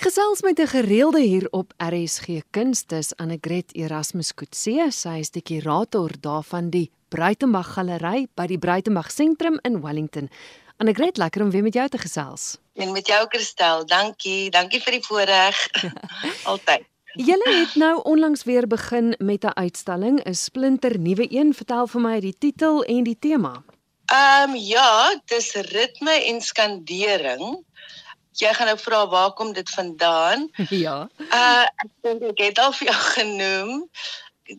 Ek gesels met 'n gereelde hier op RSG Kunstes Annegret Erasmus Kutse. Sy is die kurator daarvan die Bruitenberg Galery by die Bruitenberg Sentrum in Wellington. Annegret, lekker om weer met jou te gesels. En met jou Christel, dankie. Dankie vir die voorreg. Altyd. Julle het nou onlangs weer begin met 'n uitstalling, 'n splinter nuwe een. Vertel vir my die titel en die tema. Ehm um, ja, dis ritme en skandering. Jy gaan nou vra waar kom dit vandaan? Ja. Uh ek dink ek het al vir jou genoem.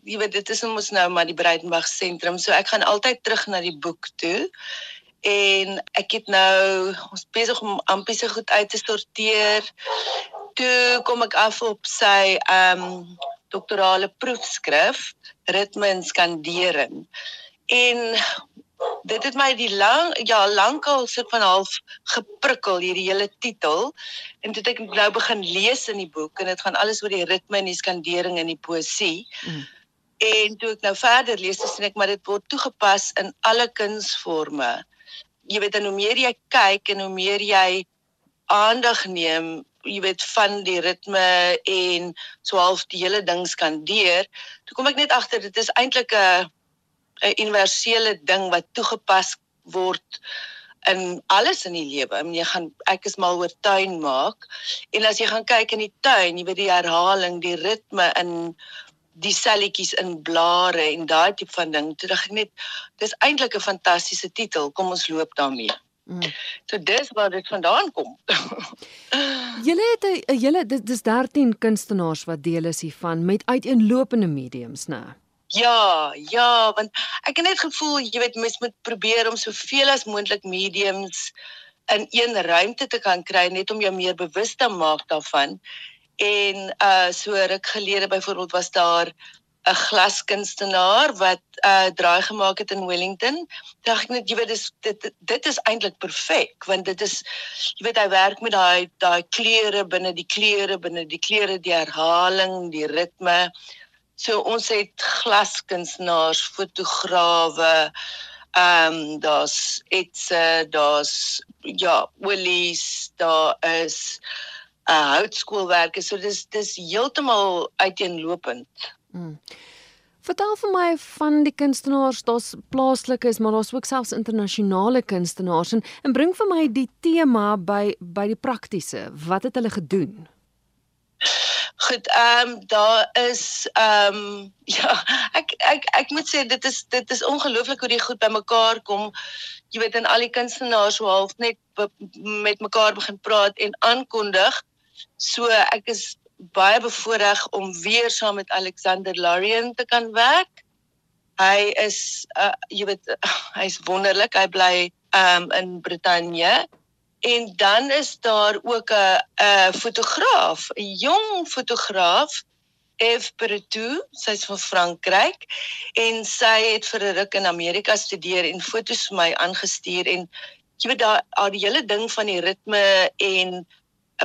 Jy weet dit is mos nou maar die Breitenberg sentrum, so ek gaan altyd terug na die boek toe. En ek het nou ons besig om amper se goed uit te sorteer toe kom ek af op sy ehm um, doktorale proefskrif ritme en skandering. En dit het my die lang ja lankal sit van half geprikkel hierdie hele titel en toe ek nou begin lees in die boek en dit gaan alles oor die ritme en die skandering in die poësie. Mm. En toe ek nou verder lees, sien ek maar dit word toegepas in alle kunsforme. Jy weet en hoe meer jy kyk en hoe meer jy aandag neem jy weet van die ritme en so half die hele ding skandeer. Toe kom ek net agter dit is eintlik 'n 'n universele ding wat toegepas word in alles in die lewe. Mean, jy gaan ek is mal oor tuin maak en as jy gaan kyk in die tuin, jy weet die herhaling, die ritme in die selletjies in blare en daai tipe van ding. Toe dink ek net dis eintlik 'n fantastiese titel. Kom ons loop daarmee. Mm. So dis waar dit vandaan kom. julle het 'n julle dis 13 kunstenaars wat deel is hiervan met uiteenlopende mediums, né? Ja, ja, want ek het net gevoel jy weet mens moet probeer om soveel as moontlik mediums in een ruimte te kan kry net om jou meer bewus te maak daarvan. En uh so ruk gelede byvoorbeeld was daar 'n glaskunstenaar wat uh, draai gemaak het in Wellington. Dink ek net jy weet dis dit dit is eintlik perfek want dit is jy weet hy werk met daai daai kleure binne die kleure binne die kleure die herhaling, die ritme. So ons het glaskunstenaars, fotograwe, ehm um, daar's etsse, daar's ja, Willies, daar is 'n uh, houtskoolwerke. So dis dis heeltemal uiteenlopend. Mm. Vertel vir my van die kunstenaars, daar's plaaslikes, maar daar's ook selfs internasionale kunstenaars en, en bring vir my die tema by by die praktiese. Wat het hulle gedoen? Goed, ehm um, daar is ehm um, ja, ek ek ek moet sê dit is dit is ongelooflik hoe die goed bymekaar kom. Jy weet in al die kunstenaars so half net met mekaar begin praat en aankondig. So ek is baie bevoorreg om weer saam met Alexander Larian te kan werk. Hy is uh, jy weet hy's wonderlik. Hy bly um in Brittanje. En dan is daar ook 'n 'n fotograaf, 'n jong fotograaf Eve Pertou, sy's van Frankryk en sy het vir 'n ruk in Amerika studeer en fotos vir my aangestuur en jy weet daar al die hele ding van die ritme en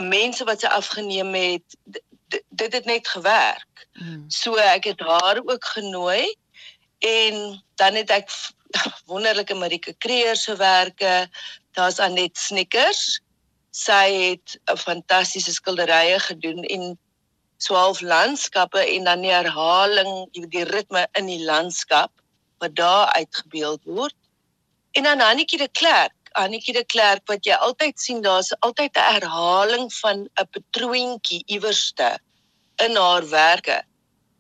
mense wat sy afgeneem het dit het net gewerk. Mm. So ek het haar ook genooi en dan het ek wonderlike Marike Kreer se werke. Daar's Anet Snickers. Sy het 'n fantastiese skilderye gedoen en swaalf landskappe en dan die herhaling, die ritme in die landskap wat daar uitgebeeld word. En dan Annetjie de Klerk Annetjie de Klerk wat jy altyd sien daar's altyd 'n herhaling van 'n patroontjie iewerste in haarwerke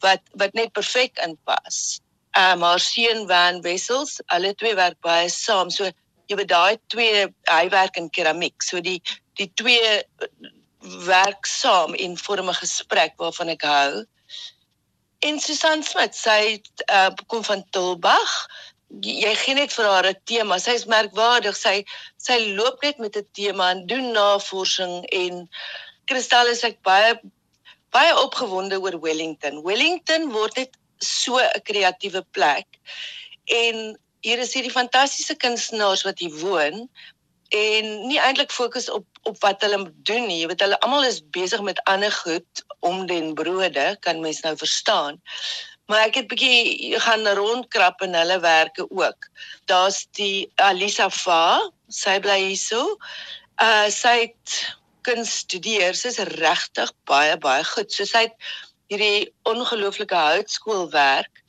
wat wat net perfek inpas. Um haar seun Van Wessels, hulle twee werk baie saam. So jy weet daai twee hy werk in keramiek. So die die twee werk saam en vorm 'n gesprek waarvan ek hou. En Susan Smit, sy uh, kom van Tulbag jy gee net vir haar 'n tema. Sy is merkwaardig. Sy sy loop net met 'n tema en doen navorsing en Kristal is ek baie baie opgewonde oor Wellington. Wellington word net so 'n kreatiewe plek. En hier is hierdie fantastiese kunstenaars wat hier woon en nie eintlik fokus op op wat hulle doen nie. Jy weet hulle almal is besig met ander goed om den brode, kan mens nou verstaan. Maar ek het bietjie gaan rondkrap in hulle werke ook. Daar's die Alisa Fa, sy bly hierso. Uh sy het kuns studeer, sy's regtig baie baie goed. So sy het hierdie ongelooflike houtskoolwerk,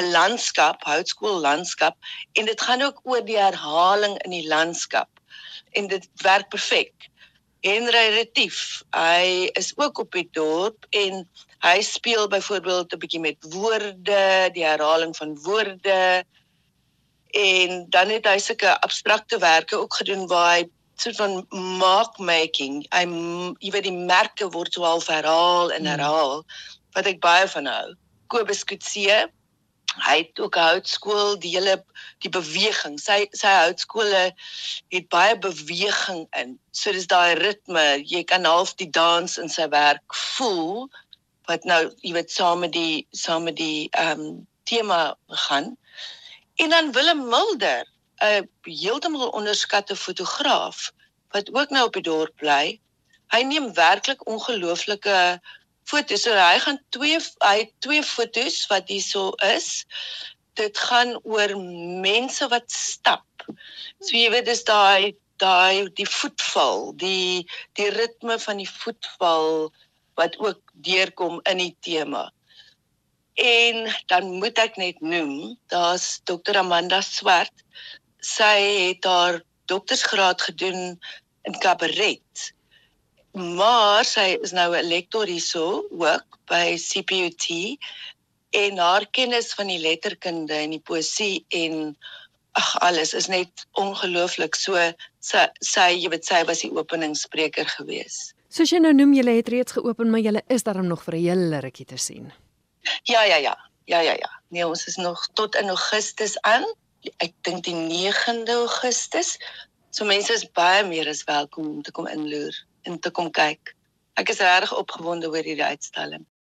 'n landskap, houtskool landskap en dit gaan ook oor die herhaling in die landskap. En dit werk perfek. Henry Retief, hy is ook op die dorp en hy speel byvoorbeeld 'n bietjie met woorde, die herhaling van woorde en dan het hy sulke abstrakte werke ook gedoen waar hy soort van mark making. Hy jy weet die merke word so half herhaal en hmm. herhaal wat ek baie van hou. Kobus Kutse, hy het ook houtskool die hele die beweging. Sy sy houtskole het baie beweging in. So dis daai ritme. Jy kan half die dans in sy werk voel wat nou jy weet saam met die saam met die ehm um, tema gaan. En dan Willem Mulder, 'n heeltemal onderskatte fotograaf wat ook nou op die dorp bly. Hy neem werklik ongelooflike foto's. So hy gaan twee hy twee foto's wat hierso is. Dit gaan oor mense wat stap. So jy weet dis daai daai die voetval, die die ritme van die voetval wat ook deurkom in die tema. En dan moet ek net noem, daar's Dr Amanda Swart. Sy het haar doktorsgraad gedoen in kabaret. Maar sy is nou 'n lektor hierso ook by CPUT en haar kennis van die letterkunde en die poësie en ag alles is net ongelooflik. So sy sy jy weet sy was die openingsspreker gewees. Soos jy nou noem, jy het reeds geopen, maar jy is daar nog vir 'n hele rukkie te sien. Ja, ja, ja. Ja, ja, ja. Nee, ons is nog tot in Augustus aan. Ek dink die 9de Augustus. So mense is baie meer as welkom om te kom inloer en te kom kyk. Ek is regtig opgewonde oor hierdie uitstalling.